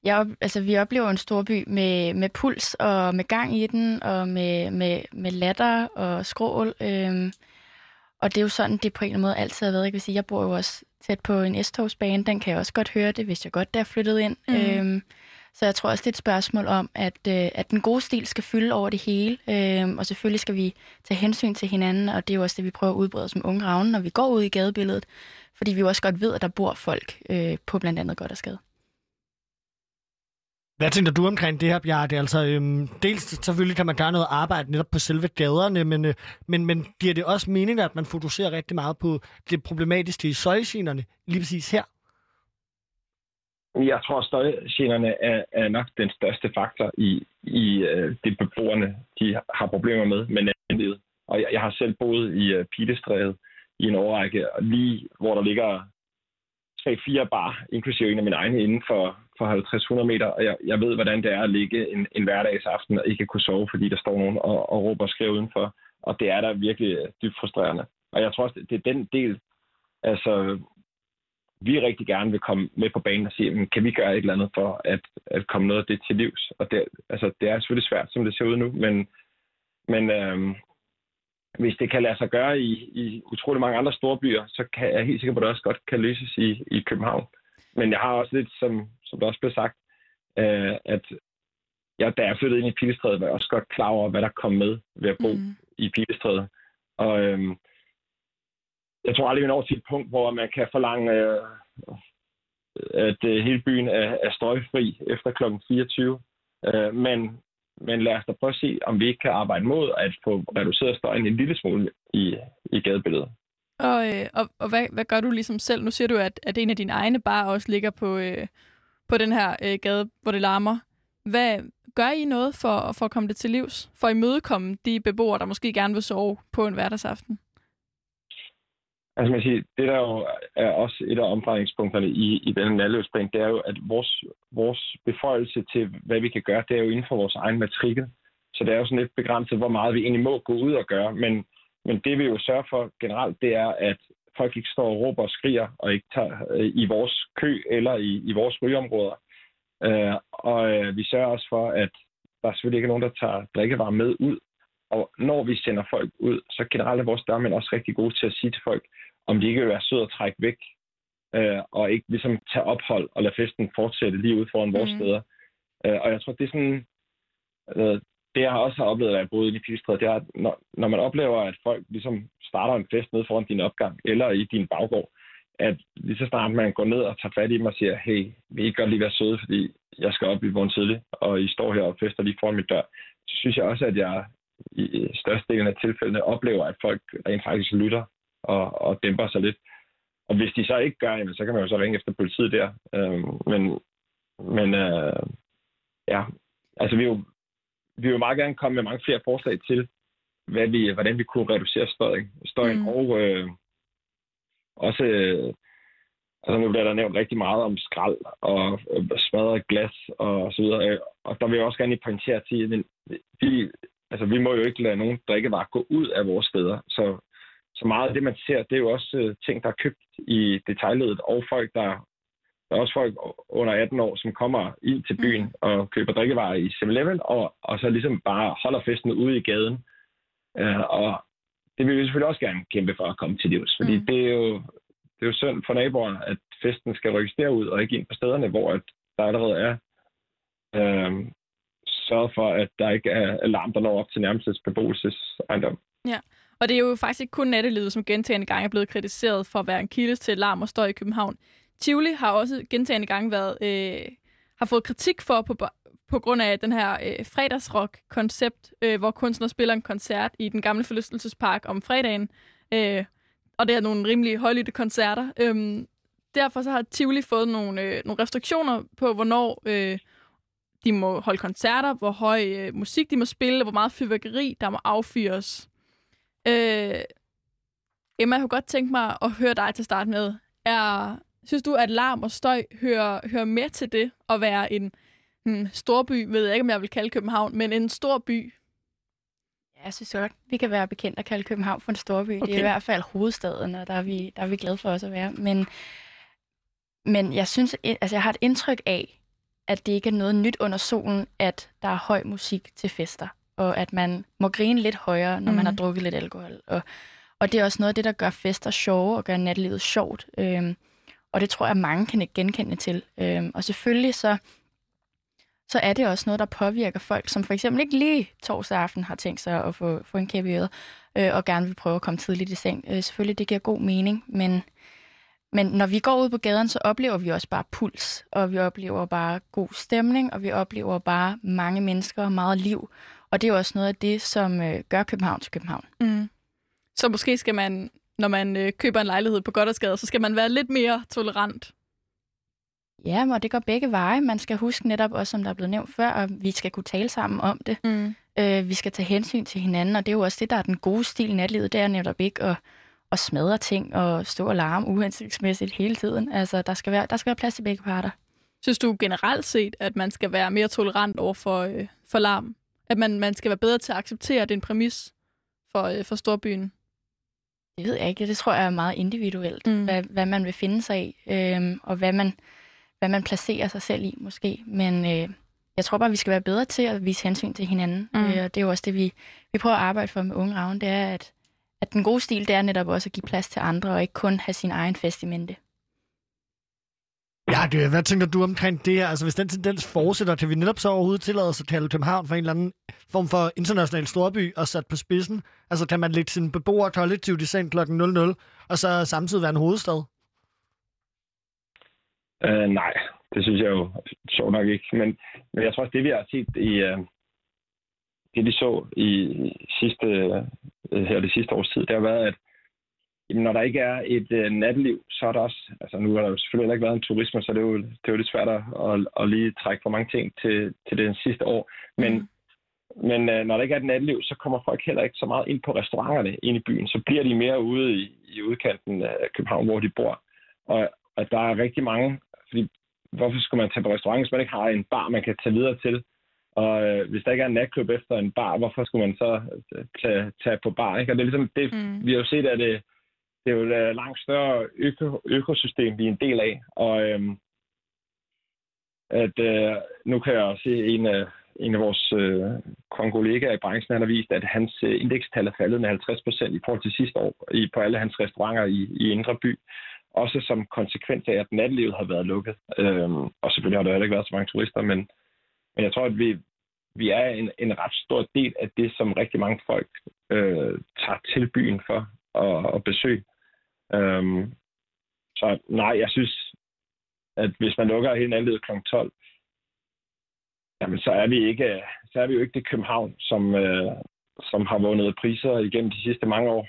jeg, altså, vi oplever en storby med, med puls og med gang i den, og med, med, med latter og skrål. Øhm, og det er jo sådan, det på en eller anden måde altid har været. Jeg, vil sige, jeg bor jo også tæt på en S-togsbane. Den kan jeg også godt høre det, hvis jeg godt der er flyttet ind. Mm. Øhm, så jeg tror også, det er et spørgsmål om, at, øh, at den gode stil skal fylde over det hele. Øhm, og selvfølgelig skal vi tage hensyn til hinanden, og det er jo også det, vi prøver at udbrede som unge ravne, når vi går ud i gadebilledet. Fordi vi jo også godt ved, at der bor folk øh, på blandt andet godt og skade.
Hvad tænker du omkring det her, Bjarke? Altså, øhm, dels selvfølgelig kan man gøre noget arbejde netop på selve gaderne, men, øh, men, men giver det også mening, at man fokuserer rigtig meget på det problematiske i søjgenerne, lige præcis her?
Jeg tror, at støjgenerne er, er nok den største faktor i, i øh, det beboerne, de har problemer med, med natlivet. Og jeg, jeg har selv boet i øh, Pilestrædet i en årrække, lige hvor der ligger 3-4 bar, inklusive en af mine egne, inden for, for 50-100 meter, og jeg, jeg ved, hvordan det er at ligge en, en hverdagsaften og ikke kunne sove, fordi der står nogen og, og råber og skriver udenfor. Og det er da virkelig øh, dybt frustrerende. Og jeg tror også, det er den del, altså, vi rigtig gerne vil komme med på banen og sige, kan vi gøre et eller andet for at, at komme noget af det til livs? Og det, altså, det er selvfølgelig svært, som det ser ud nu, men, men øhm, hvis det kan lade sig gøre i, i utrolig mange andre store byer, så kan jeg helt sikker på, at det også godt kan løses i, i København. Men jeg har også lidt, som, som der også blev sagt, øh, at jeg, da jeg flyttede ind i Pilestrædet, var jeg også godt klar over, hvad der kom med ved at bo mm. i Pilestrædet. Og øh, jeg tror aldrig, vi når til et punkt, hvor man kan forlange, øh, at øh, hele byen er, er støjfri efter kl. 24. Øh, men, men lad os da prøve at se, om vi ikke kan arbejde mod at få reduceret støjen en lille smule i, i gadebilledet.
Og, øh, og, og hvad, hvad gør du ligesom selv? Nu siger du, at, at en af dine egne bare også ligger på, øh, på den her øh, gade, hvor det larmer. Hvad gør I noget for, for at komme det til livs? For at imødekomme de beboere, der måske gerne vil sove på en hverdagsaften?
Altså man siger, det der jo er også et af omdrejningspunkterne i, i den nærløbsplan, det er jo, at vores, vores beføjelse til, hvad vi kan gøre, det er jo inden for vores egen matrikel. Så det er jo sådan lidt begrænset, hvor meget vi egentlig må gå ud og gøre. Men, men det vi jo sørger for generelt, det er, at folk ikke står og råber og skriger, og ikke tager øh, i vores kø eller i, i vores rygeområder. Øh, og øh, vi sørger også for, at der selvfølgelig ikke er nogen, der tager drikkevarer med ud. Og når vi sender folk ud, så generelt er vores dørmænd også rigtig gode til at sige til folk, om de ikke vil være søde at trække væk, øh, og ikke ligesom tage ophold og lade festen fortsætte lige ude foran mm. vores steder. Øh, og jeg tror, det er sådan, øh, det jeg også har oplevet, at jeg boede i Pilestræde, det er, at når, når man oplever, at folk ligesom starter en fest nede foran din opgang, eller i din baggård, at lige så snart man går ned og tager fat i dem og siger, hey, vi kan godt lige være søde, fordi jeg skal op i morgen tidlig, og I står her og fester lige foran mit dør, så synes jeg også, at jeg i størstedelen af tilfældene oplever, at folk rent faktisk lytter og, og dæmper sig lidt. Og hvis de så ikke gør, jamen, så kan man jo så ringe efter politiet der. Øhm, men men øh, ja, altså vi er jo, vi vil meget gerne komme med mange flere forslag til, hvad vi, hvordan vi kunne reducere støjen, støjen mm. og øh, også, øh, altså nu bliver der nævnt rigtig meget om skrald og øh, smadret glas og så videre, og der vil jeg også gerne pointere til, at vi, altså, vi må jo ikke lade nogen drikkevarer gå ud af vores steder, så, så meget af det, man ser, det er jo også øh, ting, der er købt i detaljledet, og folk, der der er også folk under 18 år, som kommer ind til byen mm. og køber drikkevarer i 7-Eleven, og, og så ligesom bare holder festen ude i gaden. Uh, og det vil vi selvfølgelig også gerne kæmpe for at komme til livs, fordi mm. det, er jo, det er jo synd for naboerne, at festen skal rykkes derud og ikke ind på stederne, hvor at der allerede er uh, sørget for, at der ikke er alarm, der når op til nærmeste beboelsesejendom.
Ja, og det er jo faktisk ikke kun nattelivet, som gentagende gange er blevet kritiseret for at være en kilde til larm og støj i København. Tivoli har også gentagende gange været, øh, har fået kritik for på, på grund af den her øh, fredagsrock-koncept, øh, hvor kunstnere spiller en koncert i den gamle forlystelsespark om fredagen. Øh, og det er nogle rimelig højlytte koncerter. Øhm, derfor så har Tivoli fået nogle, øh, nogle restriktioner på, hvornår øh, de må holde koncerter, hvor høj øh, musik de må spille, hvor meget fyrværkeri der må affyres. Øh, Emma, jeg kunne godt tænke mig at høre dig til start med. Er, Synes du, at larm og støj hører, hører med til det at være en, en storby, ved jeg ikke, om jeg vil kalde København, men en stor by?
Ja, jeg synes godt, vi kan være bekendt at kalde København for en storby. Okay. Det er i hvert fald hovedstaden, og der er vi, der er vi glade for os at være. Men, men jeg synes, altså jeg har et indtryk af, at det ikke er noget nyt under solen, at der er høj musik til fester, og at man må grine lidt højere, når mm. man har drukket lidt alkohol. Og, og det er også noget af det, der gør fester sjove og gør nattelivet sjovt. Øhm, og det tror jeg, mange kan ikke genkende til. Øhm, og selvfølgelig så, så er det også noget, der påvirker folk, som for eksempel ikke lige torsdag aften har tænkt sig at få, få en kæbe i øret, øh, og gerne vil prøve at komme tidligt i seng. Øh, selvfølgelig, det giver god mening, men, men når vi går ud på gaden, så oplever vi også bare puls, og vi oplever bare god stemning, og vi oplever bare mange mennesker og meget liv. Og det er jo også noget af det, som øh, gør København til København.
Mm. Så måske skal man når man øh, køber en lejlighed på Goddersgade, så skal man være lidt mere tolerant.
Ja, og det går begge veje. Man skal huske netop også, som der er blevet nævnt før, at vi skal kunne tale sammen om det. Mm. Øh, vi skal tage hensyn til hinanden, og det er jo også det, der er den gode stil i natlivet. Det er netop ikke at, at smadre ting og stå og larme uhensigtsmæssigt hele tiden. Altså, der skal være, der skal være plads til begge parter.
Synes du generelt set, at man skal være mere tolerant over for, øh, for larm? At man, man skal være bedre til at acceptere, den præmis for, øh, for storbyen?
Det ved jeg ikke. Det tror jeg er meget individuelt, mm. hvad, hvad man vil finde sig i, øhm, og hvad man, hvad man placerer sig selv i måske. Men øh, jeg tror bare, vi skal være bedre til at vise hensyn til hinanden. Mm. Øh, og det er jo også det, vi, vi prøver at arbejde for med Unge Ravn, det er, at, at den gode stil, det er netop også at give plads til andre, og ikke kun have sin egen fest i mente.
Ja, det, hvad tænker du omkring det her? Altså, hvis den tendens fortsætter, kan vi netop så overhovedet tillade os at kalde København for en eller anden form for international storby og sat på spidsen? Altså, kan man lægge sine beboere kollektivt i seng kl. 00, og så samtidig være en hovedstad?
Uh, nej, det synes jeg jo så nok ikke. Men, men jeg tror også, det vi har set i, uh, det vi så i sidste, uh, her det sidste års tid, det har været, at jamen, når der ikke er et øh, natteliv, så er der også, altså nu har der jo selvfølgelig heller ikke været en turisme, så det er jo, det er jo lidt svært at, at, at lige trække for mange ting til, til det sidste år. Men, mm. men øh, når der ikke er et natteliv, så kommer folk heller ikke så meget ind på restauranterne ind i byen. Så bliver de mere ude i, i udkanten af København, hvor de bor. Og, og der er rigtig mange, fordi hvorfor skulle man tage på restaurant, hvis man ikke har en bar, man kan tage videre til? Og øh, hvis der ikke er en natklub efter en bar, hvorfor skulle man så øh, tage, tage på bar? Ikke? Og det er ligesom, det, mm. vi har jo set, at det, det er jo et øh, langt større øko, økosystem, vi er en del af. Og øhm, at øh, nu kan jeg se en af, en af vores øh, kollegaer i branchen, han har vist, at hans øh, indekstal er faldet med 50 procent i forhold til sidste år i, på alle hans restauranter i, i Indre By. Også som konsekvens af, at natlivet har været lukket. Øhm, og selvfølgelig har der heller ikke været så mange turister, men, men jeg tror, at vi, vi er en, en ret stor del af det, som rigtig mange folk øh, tager til byen for at, at besøge. Øhm, så nej, jeg synes, at hvis man lukker hele anledet kl. 12, jamen så er vi ikke, så er vi jo ikke det København, som, øh, som har vundet priser igennem de sidste mange år.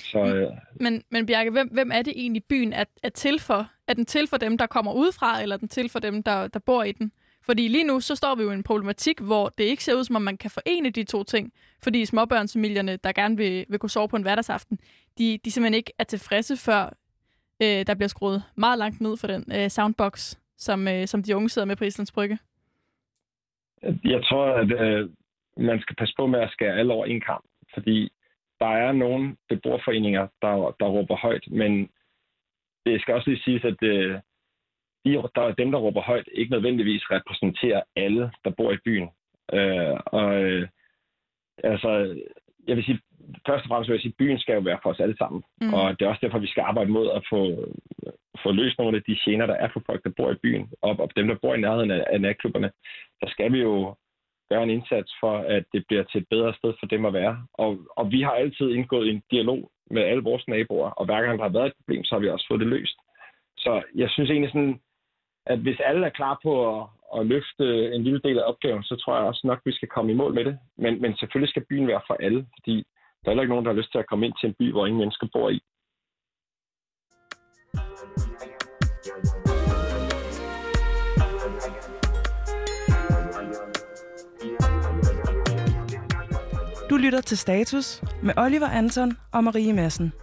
Så, øh... men, men Bjarke, hvem, hvem er det egentlig byen er, er til for? Er den til for dem, der kommer udefra, eller er den til for dem, der, der bor i den? Fordi lige nu, så står vi jo i en problematik, hvor det ikke ser ud, som om man kan forene de to ting. Fordi småbørnsfamilierne, der gerne vil, vil kunne sove på en hverdagsaften, de, de simpelthen ikke er tilfredse, før øh, der bliver skruet meget langt ned for den øh, soundbox, som, øh, som de unge sidder med på Islands Brygge.
Jeg tror, at øh, man skal passe på med at skære alle over en kamp, fordi der er nogle beboerforeninger, der, der råber højt, men det skal også lige siges, at øh, de, der, dem, der råber højt, ikke nødvendigvis repræsenterer alle, der bor i byen. Øh, og øh, altså, jeg vil sige, først og fremmest vil jeg sige, at byen skal jo være for os alle sammen. Mm. Og det er også derfor, vi skal arbejde mod at få, få løst nogle af de gener, der er for folk, der bor i byen. Og, og dem, der bor i nærheden af, af natklubberne, så skal vi jo gøre en indsats for, at det bliver til et bedre sted for dem at være. Og, og vi har altid indgået en dialog med alle vores naboer, og hver gang der har været et problem, så har vi også fået det løst. Så jeg synes egentlig sådan, at hvis alle er klar på at, at løfte en lille del af opgaven, så tror jeg også nok, at vi skal komme i mål med det. Men, men selvfølgelig skal byen være for alle, fordi der er heller ikke nogen, der har lyst til at komme ind til en by, hvor ingen mennesker bor i.
Du lytter til Status med Oliver Anton og Marie Madsen.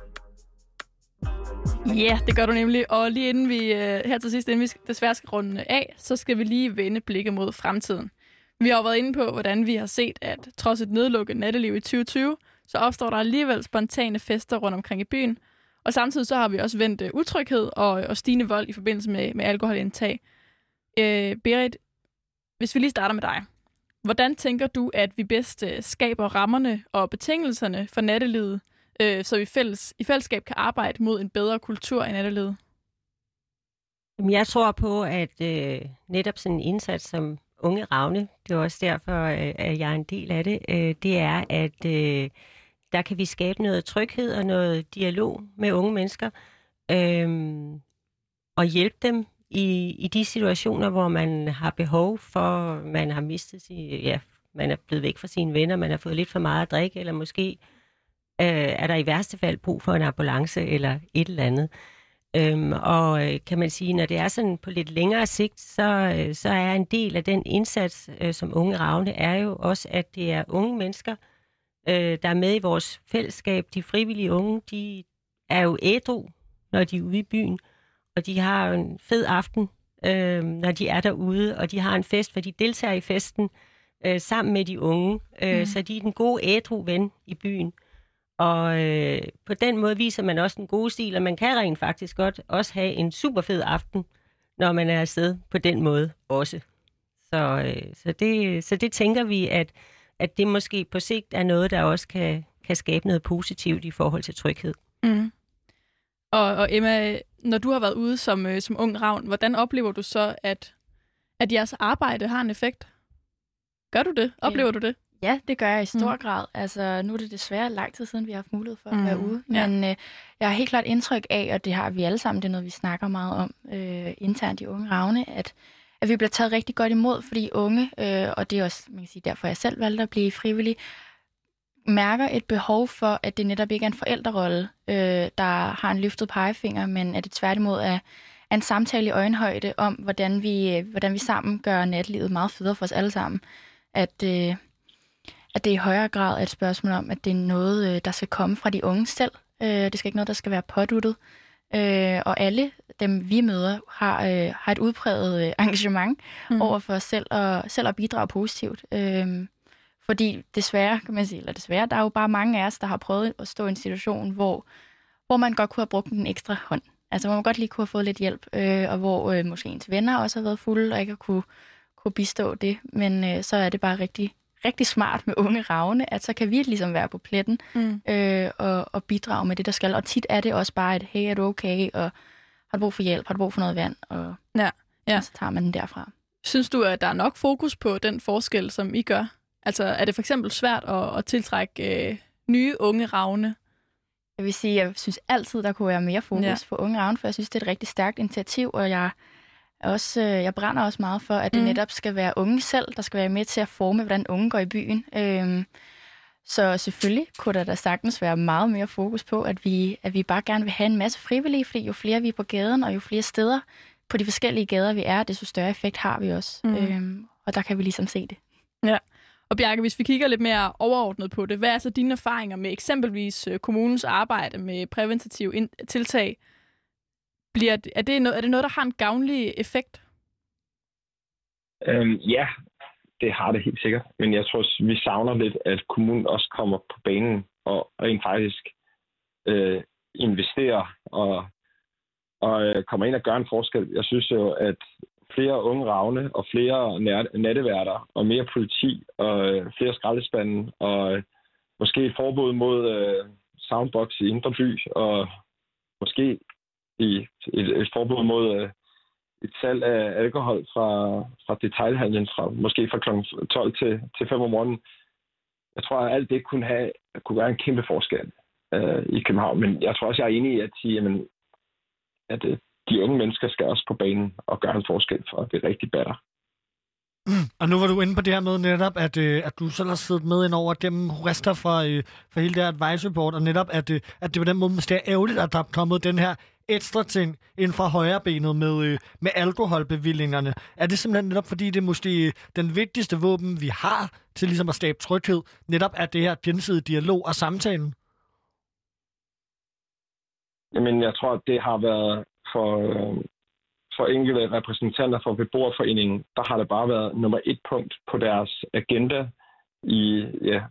Ja, det gør du nemlig. Og lige inden vi øh, her til sidst, inden vi desværre skal runde af, så skal vi lige vende blikket mod fremtiden. Vi har jo været inde på, hvordan vi har set, at trods et nedlukket natteliv i 2020, så opstår der alligevel spontane fester rundt omkring i byen. Og samtidig så har vi også vendt uh, utryghed og, og stigende vold i forbindelse med, med alkoholindtag. Øh, Berit, hvis vi lige starter med dig. Hvordan tænker du, at vi bedst uh, skaber rammerne og betingelserne for nattelivet øh, så vi fælles, i fællesskab kan arbejde mod en bedre kultur i nattelivet?
Jeg tror på, at øh, netop sådan en indsats som Unge Ravne, det er også derfor, øh, at jeg er en del af det, øh, det er, at øh, der kan vi skabe noget tryghed og noget dialog med unge mennesker, øh, og hjælpe dem i, i de situationer, hvor man har behov for, man har mistet sin, ja, man er blevet væk fra sine venner, man har fået lidt for meget at drikke, eller måske øh, er der i værste fald brug for en ambulance eller et eller andet. Øhm, og øh, kan man sige, når det er sådan på lidt længere sigt, så, øh, så er en del af den indsats øh, som Unge Ravne, er jo også, at det er unge mennesker, øh, der er med i vores fællesskab. De frivillige unge, de er jo ædru, når de er ude i byen, og de har en fed aften, øh, når de er derude, og de har en fest, for de deltager i festen øh, sammen med de unge. Øh, mm. Så de er den gode ædru ven i byen. Og øh, på den måde viser man også en god stil, og man kan rent faktisk godt også have en super fed aften, når man er afsted på den måde også. Så, øh, så, det, så det tænker vi, at, at det måske på sigt er noget, der også kan, kan skabe noget positivt i forhold til tryghed.
Mm. Og, og Emma, når du har været ude som, øh, som ung ravn, hvordan oplever du så, at, at jeres arbejde har en effekt? Gør du det? Oplever ja. du det?
Ja, det gør jeg i stor mm. grad. Altså, nu er det desværre lang tid siden, vi har haft mulighed for at mm. være ude. Men ja. øh, jeg har helt klart indtryk af, og det har vi alle sammen, det er noget, vi snakker meget om øh, internt i Unge Ravne, at, at vi bliver taget rigtig godt imod, fordi unge, øh, og det er også man kan sige, derfor, jeg selv valgte at blive frivillig, mærker et behov for, at det netop ikke er en forældrerolle, øh, der har en løftet pegefinger, men at det tværtimod er, er en samtale i øjenhøjde om, hvordan vi, øh, hvordan vi sammen gør natlivet meget federe for os alle sammen. At, øh, at det i højere grad er et spørgsmål om, at det er noget, øh, der skal komme fra de unge selv. Øh, det skal ikke noget, der skal være påduttet. Øh, og alle dem, vi møder, har, øh, har et udpræget øh, engagement mm. over for selv og selv at bidrage positivt. Øh, fordi desværre, kan man sige, eller desværre, der er jo bare mange af os, der har prøvet at stå i en situation, hvor, hvor man godt kunne have brugt en ekstra hånd. Altså, hvor man godt lige kunne have fået lidt hjælp, øh, og hvor øh, måske ens venner også har været fulde, og ikke har kunne, kunne bistå det. Men øh, så er det bare rigtig, rigtig smart med unge ravne, at så kan vi ligesom være på pletten mm. øh, og, og bidrage med det, der skal. Og tit er det også bare et, hey, er du okay? Og har du brug for hjælp? Har du brug for noget vand? Og,
ja. Ja.
og så tager man den derfra.
Synes du, at der er nok fokus på den forskel, som I gør? Altså, er det for eksempel svært at, at tiltrække øh, nye unge ravne?
Jeg vil sige, jeg synes altid, der kunne være mere fokus ja. på unge ravne, for jeg synes, det er et rigtig stærkt initiativ, og jeg, også, øh, jeg brænder også meget for, at det mm. netop skal være unge selv, der skal være med til at forme, hvordan unge går i byen. Øhm, så selvfølgelig kunne der da sagtens være meget mere fokus på, at vi, at vi bare gerne vil have en masse frivillige, fordi jo flere vi er på gaden, og jo flere steder på de forskellige gader vi er, desto større effekt har vi også. Mm. Øhm, og der kan vi ligesom se det.
Ja. Og Bjarke, hvis vi kigger lidt mere overordnet på det, hvad er så dine erfaringer med eksempelvis øh, kommunens arbejde med præventative tiltag? Bliver, er, det noget, er det noget, der har en gavnlig effekt?
Øhm, ja, det har det helt sikkert. Men jeg tror, vi savner lidt, at kommunen også kommer på banen og rent faktisk øh, investerer og, og øh, kommer ind og gør en forskel. Jeg synes jo, at flere unge ravne og flere natteværter og mere politi og øh, flere skraldespande og øh, måske et forbud mod øh, soundbox i Indre By og måske i et, et forbud mod øh, et salg af alkohol fra, fra detailhandlen fra måske fra kl. 12 til, til 5 om morgenen. Jeg tror, at alt det kunne, have, kunne være en kæmpe forskel øh, i København. Men jeg tror også, jeg er enig i at sige, jamen, at øh, de unge mennesker skal også på banen og gøre en forskel for, at det rigtig batter.
Mm. Og nu var du inde på det her med netop, at, øh, at du selv har siddet med ind over dem rester for, øh, for hele det her advice report, og netop, at, øh, at det på den måde måske er ærgerligt, at der er kommet den her ekstra ting ind fra højrebenet med, øh, med alkoholbevillingerne. Er det simpelthen netop, fordi det er måske den vigtigste våben, vi har til ligesom at skabe tryghed, netop er det her gensidige dialog og samtalen?
Jamen, jeg tror, at det har været for, øh, for enkelte repræsentanter for beboerforeningen, der har det bare været nummer et punkt på deres agenda i, ja,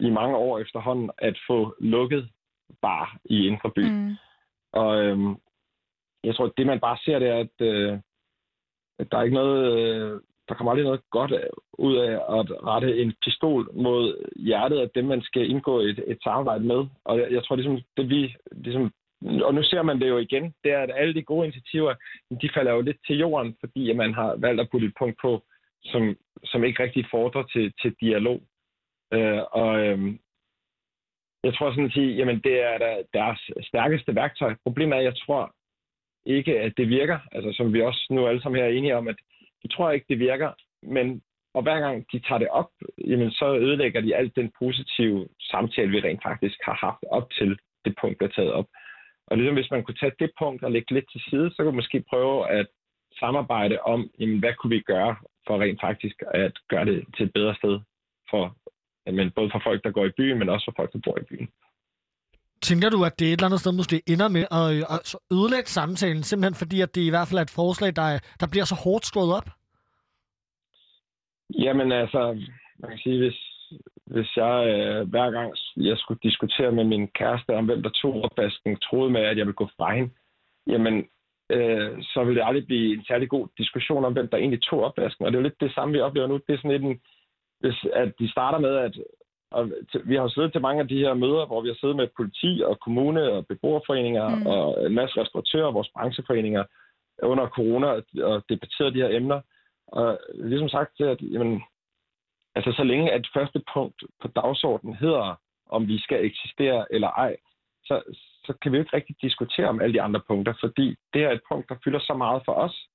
i mange år efterhånden, at få lukket bar i Indre By. Mm. Og øhm, jeg tror, at det man bare ser, det er, at, øh, at der er ikke noget, øh, der kommer aldrig noget godt ud af at rette en pistol mod hjertet af dem, man skal indgå et, et samarbejde med. Og jeg, jeg tror, ligesom, det vi ligesom og nu ser man det jo igen, det er, at alle de gode initiativer, de falder jo lidt til jorden, fordi at man har valgt at putte et punkt på, som, som ikke rigtig fordrer til, til dialog. Øh, og øh, jeg tror sådan at sige, jamen det er der, deres stærkeste værktøj. Problemet er, at jeg tror ikke, at det virker. Altså som vi også nu alle sammen her er enige om, at jeg tror ikke, det virker. Men og hver gang de tager det op, jamen så ødelægger de alt den positive samtale, vi rent faktisk har haft op til det punkt, der er taget op. Og ligesom hvis man kunne tage det punkt og lægge lidt til side, så kunne man måske prøve at samarbejde om, jamen, hvad kunne vi gøre for rent faktisk at gøre det til et bedre sted for men både for folk, der går i byen, men også for folk, der bor i byen.
Tænker du, at det er et eller andet sted måske ender med at, at ødelægge samtalen, simpelthen fordi, at det i hvert fald er et forslag, der, der bliver så hårdt skruet op?
Jamen altså, man kan sige, hvis, hvis jeg øh, hver gang jeg skulle diskutere med min kæreste om, hvem der tog opvasken, troede med, at jeg ville gå fra hende, jamen, øh, så ville det aldrig blive en særlig god diskussion om, hvem der egentlig tog opvasken. Og det er jo lidt det samme, vi oplever nu. Det er sådan lidt en, hvis, at de starter med, at og vi har siddet til mange af de her møder, hvor vi har siddet med politi og kommune og beboerforeninger mm. og en masse restauratører, vores brancheforeninger under corona og debatteret de her emner. Og ligesom sagt, at jamen, altså, så længe at første punkt på dagsordenen hedder, om vi skal eksistere eller ej, så, så kan vi jo ikke rigtig diskutere om alle de andre punkter, fordi det er et punkt, der fylder så meget for os,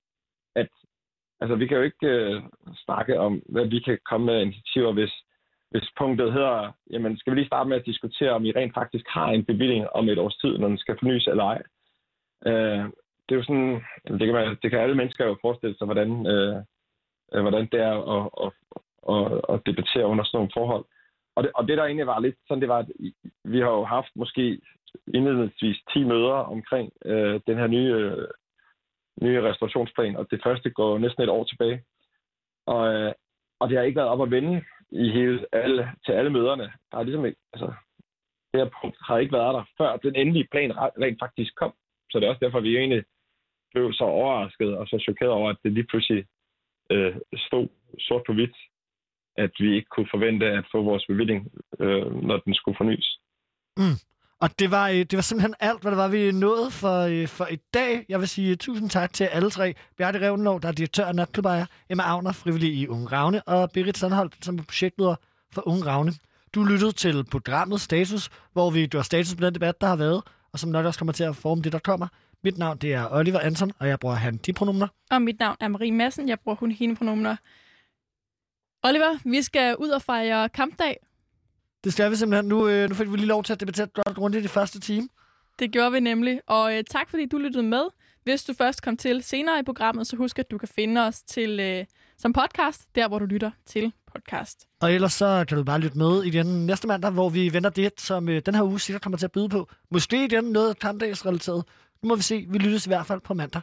altså, vi kan jo ikke øh, snakke om, hvad vi kan komme med initiativer, hvis hvis punktet hedder, jamen skal vi lige starte med at diskutere, om I rent faktisk har en bevilling om et års tid, når den skal fornyes eller ej. Øh, det er jo sådan, det kan, man, det kan alle mennesker jo forestille sig, hvordan, øh, øh, hvordan det er at, at, at, at debattere under sådan nogle forhold. Og det, og det der egentlig var lidt sådan, det var, at vi har jo haft måske indledningsvis 10 møder omkring øh, den her nye, øh, nye restaurationsplan, og det første går næsten et år tilbage. Og, øh, og det har ikke været op at vende i hele, alle, til alle møderne. Der er ligesom ikke, altså, det her punkt har ikke været der, før den endelige plan rent faktisk kom. Så det er også derfor, vi egentlig blev så overrasket og så chokeret over, at det lige pludselig øh, stod sort på hvidt, at vi ikke kunne forvente at få vores bevilling, øh, når den skulle fornyes.
Mm. Og det var, øh, det var simpelthen alt, hvad der var, vi nåede for, øh, for i dag. Jeg vil sige øh, tusind tak til alle tre. Bjarte Revnlov, der er direktør af Natklubbejer, Emma Agner, frivillig i Unge Ravne, og Birgit Sandholm, som er projektleder for Unge Ravne. Du lyttede til programmet Status, hvor vi gør status på den debat, der har været, og som nok også kommer til at forme det, der kommer. Mit navn det er Oliver Anton, og jeg bruger han de pronomner.
Og mit navn er Marie Madsen, jeg bruger hun hende pronomner. Oliver, vi skal ud og fejre kampdag.
Det skal vi simpelthen. Nu, øh, nu fik vi lige lov til at debattere godt rundt i det første time.
Det gjorde vi nemlig, og øh, tak fordi du lyttede med. Hvis du først kom til senere i programmet, så husk, at du kan finde os til øh, som podcast, der hvor du lytter til podcast.
Og ellers så kan du bare lytte med i den næste mandag, hvor vi venter det, som øh, den her uge sikkert kommer til at byde på. Måske igen noget kampdagsrelateret. Nu må vi se. Vi lyttes i hvert fald på mandag.